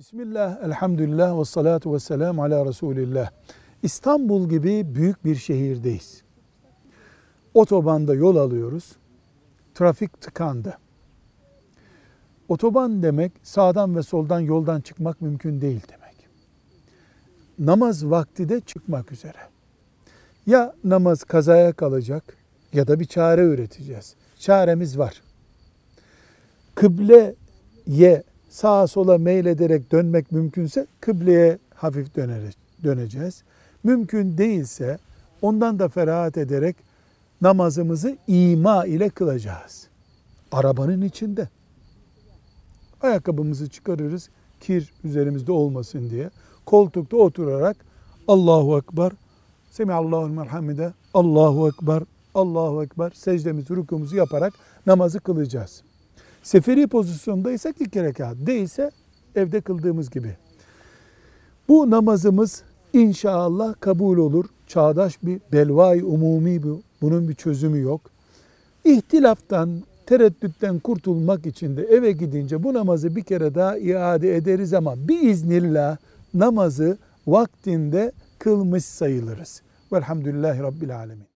Bismillah, elhamdülillah ve salatu ve selamu ala Resulillah. İstanbul gibi büyük bir şehirdeyiz. Otobanda yol alıyoruz. Trafik tıkandı. Otoban demek sağdan ve soldan yoldan çıkmak mümkün değil demek. Namaz vakti de çıkmak üzere. Ya namaz kazaya kalacak ya da bir çare üreteceğiz. Çaremiz var. Kıbleye sağa sola meylederek dönmek mümkünse kıbleye hafif dönerek döneceğiz. Mümkün değilse ondan da ferahat ederek namazımızı ima ile kılacağız. Arabanın içinde. Ayakkabımızı çıkarırız kir üzerimizde olmasın diye. Koltukta oturarak Allahu Ekber, Semihallahu merhamide, Allahu Ekber, Allahu Ekber secdemizi, rükumuzu yaparak namazı kılacağız. Seferi pozisyondaysak iki rekat. Değilse evde kıldığımız gibi. Bu namazımız inşallah kabul olur. Çağdaş bir belvay umumi bu. Bunun bir çözümü yok. İhtilaftan, tereddütten kurtulmak için de eve gidince bu namazı bir kere daha iade ederiz ama biiznillah namazı vaktinde kılmış sayılırız. Velhamdülillahi Rabbil Alemin.